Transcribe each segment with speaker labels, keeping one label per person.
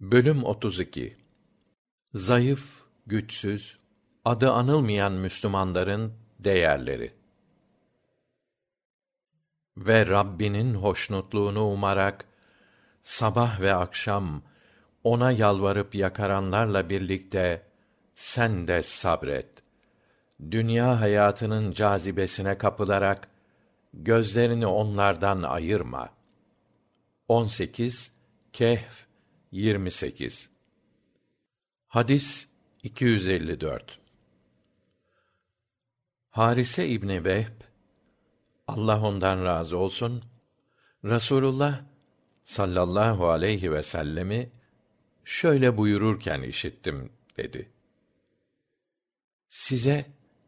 Speaker 1: Bölüm 32 Zayıf, güçsüz, adı anılmayan Müslümanların değerleri ve Rabbinin hoşnutluğunu umarak sabah ve akşam ona yalvarıp yakaranlarla birlikte sen de sabret. Dünya hayatının cazibesine kapılarak gözlerini onlardan ayırma. 18 Kehf 28 Hadis 254 Harise İbni Vehb Allah ondan razı olsun Rasulullah sallallahu aleyhi ve sellemi şöyle buyururken işittim dedi. Size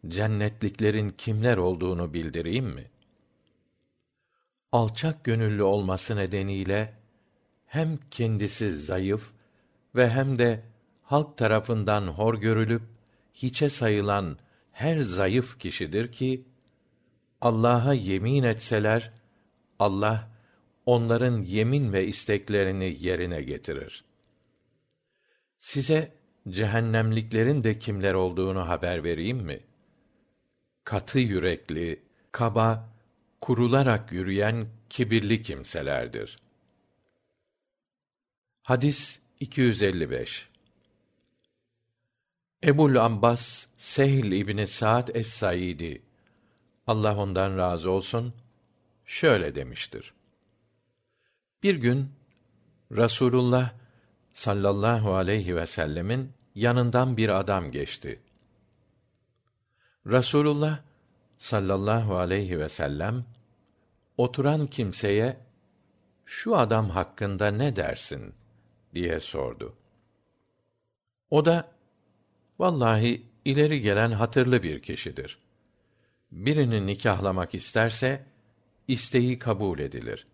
Speaker 1: cennetliklerin kimler olduğunu bildireyim mi? Alçak gönüllü olması nedeniyle hem kendisi zayıf ve hem de halk tarafından hor görülüp hiçe sayılan her zayıf kişidir ki Allah'a yemin etseler Allah onların yemin ve isteklerini yerine getirir. Size cehennemliklerin de kimler olduğunu haber vereyim mi? Katı yürekli, kaba, kurularak yürüyen kibirli kimselerdir. Hadis 255 Ebul Ambas Sehl İbni Sa'd es-Saidi Allah ondan razı olsun şöyle demiştir. Bir gün Rasulullah sallallahu aleyhi ve sellemin yanından bir adam geçti. Rasulullah sallallahu aleyhi ve sellem oturan kimseye şu adam hakkında ne dersin diye sordu. O da vallahi ileri gelen hatırlı bir kişidir. Birini nikahlamak isterse isteği kabul edilir.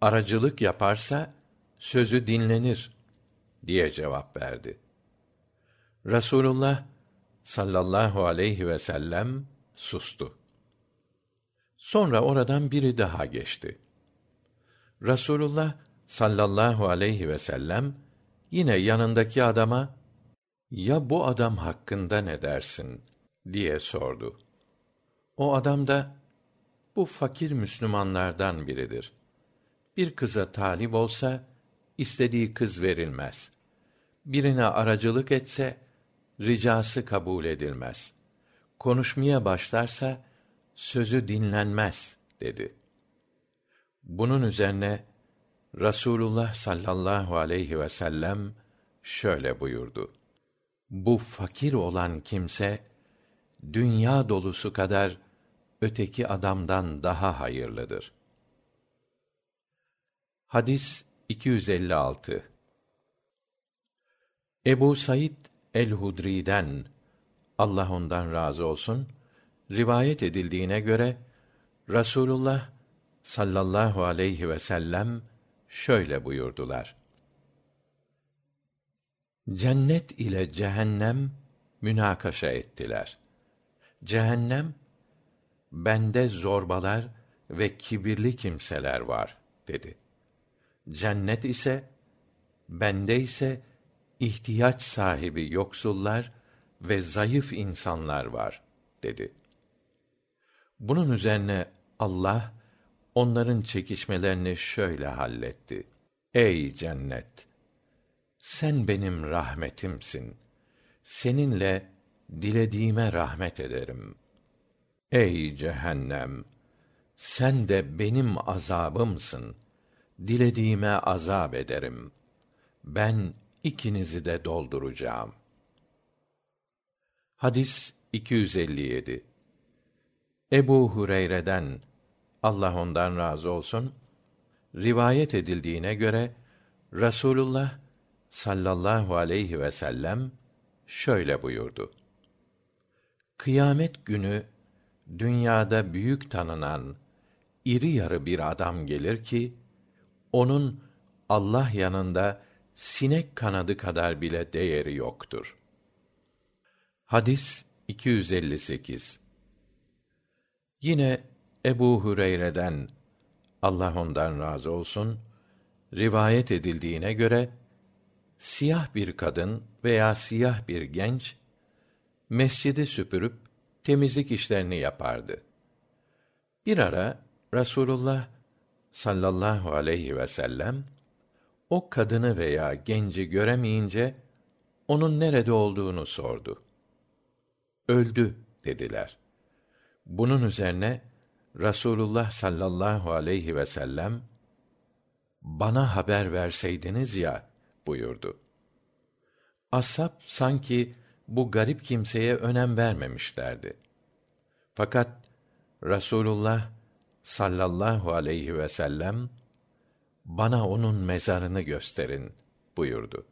Speaker 1: Aracılık yaparsa sözü dinlenir diye cevap verdi. Rasulullah sallallahu aleyhi ve sellem sustu. Sonra oradan biri daha geçti. Rasulullah sallallahu aleyhi ve sellem yine yanındaki adama ya bu adam hakkında ne dersin diye sordu. O adam da bu fakir Müslümanlardan biridir. Bir kıza talip olsa istediği kız verilmez. Birine aracılık etse ricası kabul edilmez. Konuşmaya başlarsa sözü dinlenmez dedi. Bunun üzerine Rasulullah sallallahu aleyhi ve sellem şöyle buyurdu. Bu fakir olan kimse dünya dolusu kadar öteki adamdan daha hayırlıdır. Hadis 256 Ebu Said el-Hudri'den Allah ondan razı olsun rivayet edildiğine göre Rasulullah sallallahu aleyhi ve sellem şöyle buyurdular. Cennet ile cehennem münakaşa ettiler. Cehennem bende zorbalar ve kibirli kimseler var dedi. Cennet ise bende ise ihtiyaç sahibi yoksullar ve zayıf insanlar var dedi. Bunun üzerine Allah onların çekişmelerini şöyle halletti. Ey cennet! Sen benim rahmetimsin. Seninle dilediğime rahmet ederim. Ey cehennem! Sen de benim azabımsın. Dilediğime azap ederim. Ben ikinizi de dolduracağım. Hadis 257 Ebu Hureyre'den Allah ondan razı olsun rivayet edildiğine göre Rasulullah sallallahu aleyhi ve sellem şöyle buyurdu. Kıyamet günü dünyada büyük tanınan iri yarı bir adam gelir ki onun Allah yanında sinek kanadı kadar bile değeri yoktur. Hadis 258 Yine Ebu Hüreyre'den Allah ondan razı olsun rivayet edildiğine göre siyah bir kadın veya siyah bir genç mescidi süpürüp temizlik işlerini yapardı. Bir ara Rasulullah sallallahu aleyhi ve sellem o kadını veya genci göremeyince onun nerede olduğunu sordu. Öldü dediler. Bunun üzerine Rasulullah sallallahu aleyhi ve sellem bana haber verseydiniz ya buyurdu. Ashab sanki bu garip kimseye önem vermemişlerdi. Fakat Rasulullah sallallahu aleyhi ve sellem bana onun mezarını gösterin buyurdu.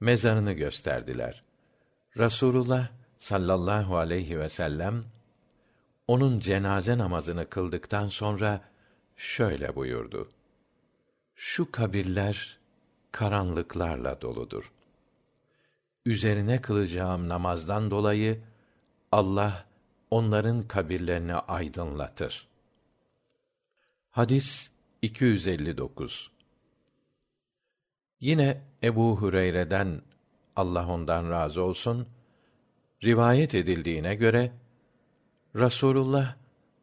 Speaker 1: Mezarını gösterdiler. Rasulullah sallallahu aleyhi ve sellem onun cenaze namazını kıldıktan sonra şöyle buyurdu. Şu kabirler karanlıklarla doludur. Üzerine kılacağım namazdan dolayı Allah onların kabirlerini aydınlatır. Hadis 259 Yine Ebu Hureyre'den Allah ondan razı olsun rivayet edildiğine göre Rasulullah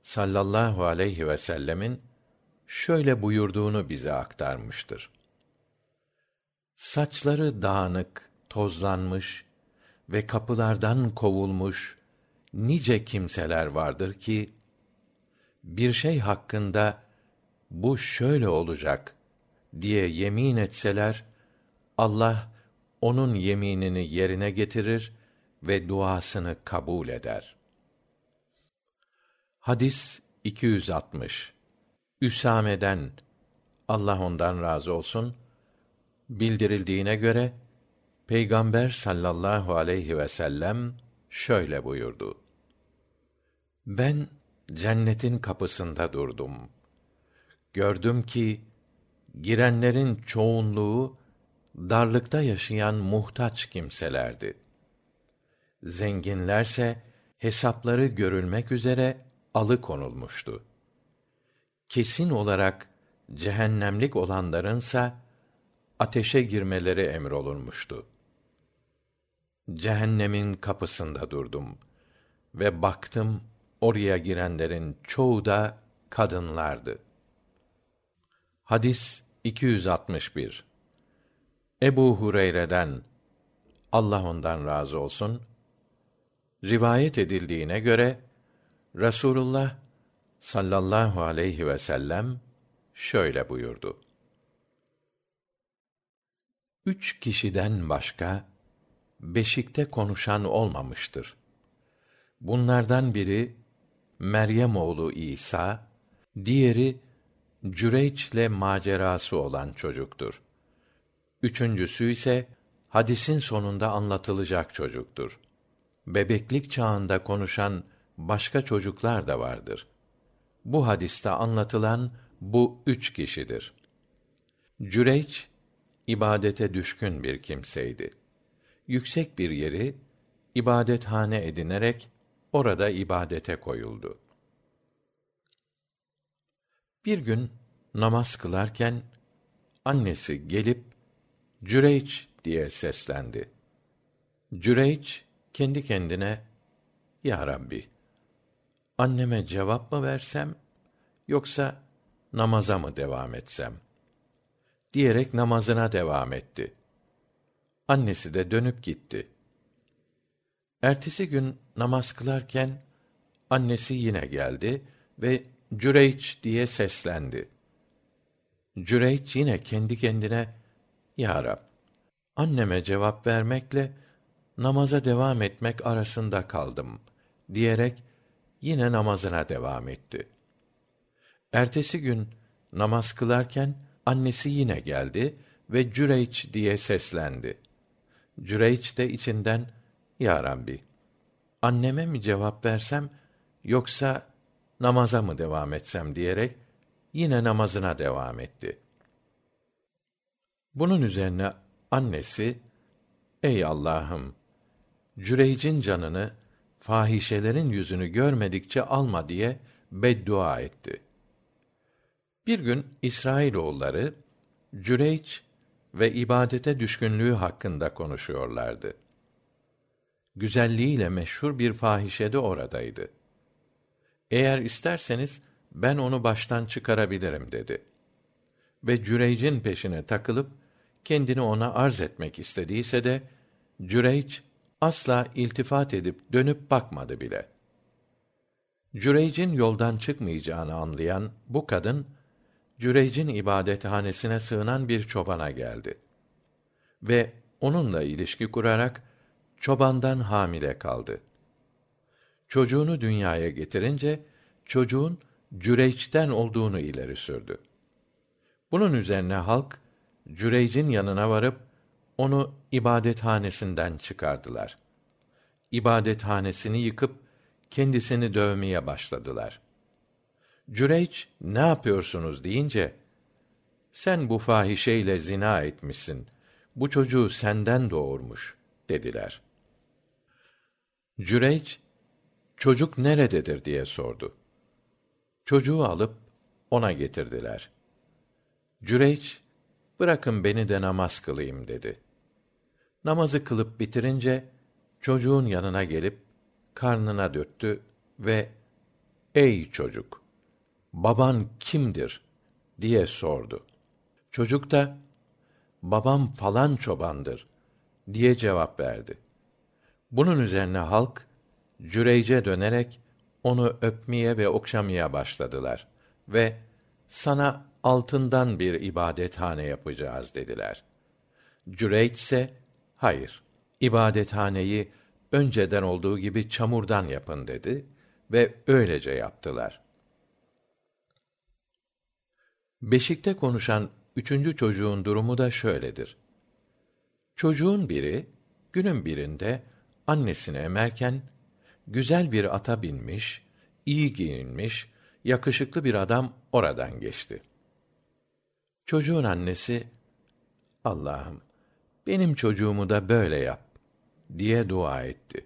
Speaker 1: sallallahu aleyhi ve sellemin şöyle buyurduğunu bize aktarmıştır. Saçları dağınık, tozlanmış ve kapılardan kovulmuş nice kimseler vardır ki bir şey hakkında bu şöyle olacak diye yemin etseler Allah onun yeminini yerine getirir ve duasını kabul eder. Hadis 260. Üsame'den Allah ondan razı olsun bildirildiğine göre Peygamber sallallahu aleyhi ve sellem şöyle buyurdu. Ben cennetin kapısında durdum. Gördüm ki girenlerin çoğunluğu darlıkta yaşayan muhtaç kimselerdi. Zenginlerse hesapları görülmek üzere alıkonulmuştu. Kesin olarak cehennemlik olanlarınsa ateşe girmeleri emrolunmuştu. Cehennemin kapısında durdum ve baktım oraya girenlerin çoğu da kadınlardı. Hadis 261 Ebu Hureyre'den Allah ondan razı olsun rivayet edildiğine göre Rasulullah sallallahu aleyhi ve sellem şöyle buyurdu. Üç kişiden başka beşikte konuşan olmamıştır. Bunlardan biri Meryem oğlu İsa, diğeri Cüreyç'le macerası olan çocuktur. Üçüncüsü ise hadisin sonunda anlatılacak çocuktur. Bebeklik çağında konuşan başka çocuklar da vardır. Bu hadiste anlatılan bu üç kişidir. Cüreyç, ibadete düşkün bir kimseydi. Yüksek bir yeri, ibadethane edinerek, orada ibadete koyuldu. Bir gün namaz kılarken annesi gelip Cüreyç diye seslendi. Cüreyç kendi kendine Ya Rabbi anneme cevap mı versem yoksa namaza mı devam etsem diyerek namazına devam etti. Annesi de dönüp gitti. Ertesi gün namaz kılarken annesi yine geldi ve Cüreyç diye seslendi. Cüreyç yine kendi kendine Ya Rab, anneme cevap vermekle namaza devam etmek arasında kaldım diyerek yine namazına devam etti. Ertesi gün namaz kılarken annesi yine geldi ve Cüreyç diye seslendi. Cüreyç de içinden Ya Rabbi, anneme mi cevap versem yoksa namaza mı devam etsem diyerek yine namazına devam etti. Bunun üzerine annesi Ey Allah'ım Cüreyc'in canını fahişelerin yüzünü görmedikçe alma diye beddua etti. Bir gün İsrailoğulları Cüreyç ve ibadete düşkünlüğü hakkında konuşuyorlardı. Güzelliğiyle meşhur bir fahişe de oradaydı. Eğer isterseniz ben onu baştan çıkarabilirim dedi. Ve Cüreyc'in peşine takılıp kendini ona arz etmek istediyse de Cüreyc asla iltifat edip dönüp bakmadı bile. Cüreyc'in yoldan çıkmayacağını anlayan bu kadın Cüreyc'in ibadethanesine sığınan bir çobana geldi ve onunla ilişki kurarak çobandan hamile kaldı. Çocuğunu dünyaya getirince çocuğun Cüreyç'ten olduğunu ileri sürdü. Bunun üzerine halk Cüreyc'in yanına varıp onu ibadethanesinden çıkardılar. İbadethanesini yıkıp kendisini dövmeye başladılar. Cüreyç ne yapıyorsunuz deyince sen bu fahişeyle zina etmişsin. Bu çocuğu senden doğurmuş dediler. Cüreyç çocuk nerededir diye sordu. Çocuğu alıp ona getirdiler. Cüreyç bırakın beni de namaz kılayım dedi. Namazı kılıp bitirince çocuğun yanına gelip karnına dürttü ve ey çocuk baban kimdir diye sordu. Çocuk da babam falan çobandır diye cevap verdi. Bunun üzerine halk Cüreyce dönerek onu öpmeye ve okşamaya başladılar ve sana altından bir ibadethane yapacağız dediler. Cüreyç ise hayır ibadethaneyi önceden olduğu gibi çamurdan yapın dedi ve öylece yaptılar. Beşikte konuşan üçüncü çocuğun durumu da şöyledir. Çocuğun biri günün birinde annesini emerken güzel bir ata binmiş, iyi giyinmiş, yakışıklı bir adam oradan geçti. Çocuğun annesi Allah'ım benim çocuğumu da böyle yap diye dua etti.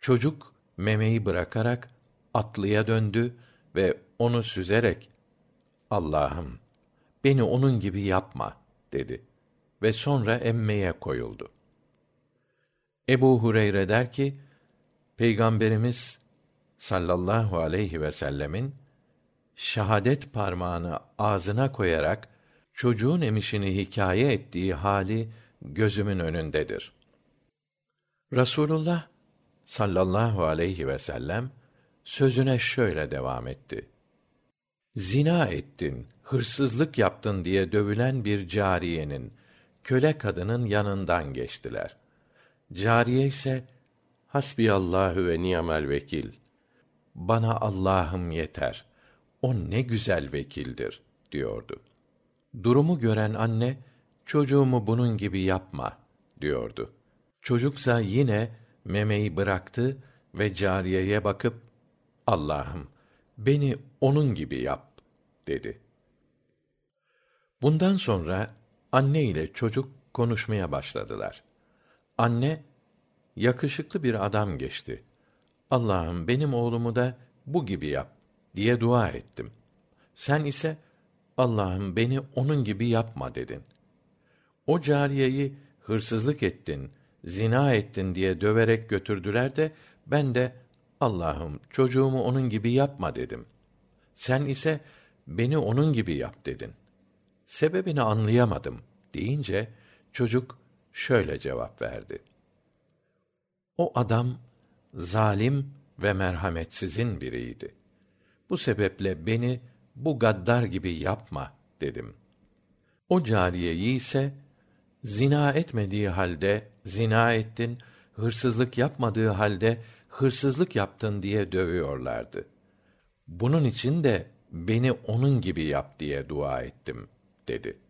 Speaker 1: Çocuk memeyi bırakarak atlıya döndü ve onu süzerek Allah'ım beni onun gibi yapma dedi ve sonra emmeye koyuldu. Ebu Hureyre der ki, Peygamberimiz sallallahu aleyhi ve sellemin şahadet parmağını ağzına koyarak çocuğun emişini hikaye ettiği hali gözümün önündedir. Rasulullah sallallahu aleyhi ve sellem sözüne şöyle devam etti. Zina ettin, hırsızlık yaptın diye dövülen bir cariyenin, köle kadının yanından geçtiler. Cariye ise Hasbiyallahu ve ni'mel vekil. Bana Allah'ım yeter. O ne güzel vekildir diyordu. Durumu gören anne çocuğumu bunun gibi yapma diyordu. Çocuksa yine memeyi bıraktı ve cariyeye bakıp Allah'ım beni onun gibi yap dedi. Bundan sonra anne ile çocuk konuşmaya başladılar. Anne yakışıklı bir adam geçti. Allah'ım benim oğlumu da bu gibi yap diye dua ettim. Sen ise Allah'ım beni onun gibi yapma dedin. O cariyeyi hırsızlık ettin, zina ettin diye döverek götürdüler de ben de Allah'ım çocuğumu onun gibi yapma dedim. Sen ise beni onun gibi yap dedin. Sebebini anlayamadım deyince çocuk şöyle cevap verdi. O adam zalim ve merhametsizin biriydi. Bu sebeple beni bu gaddar gibi yapma dedim. O cariyeyi ise zina etmediği halde zina ettin, hırsızlık yapmadığı halde hırsızlık yaptın diye dövüyorlardı. Bunun için de beni onun gibi yap diye dua ettim dedi.''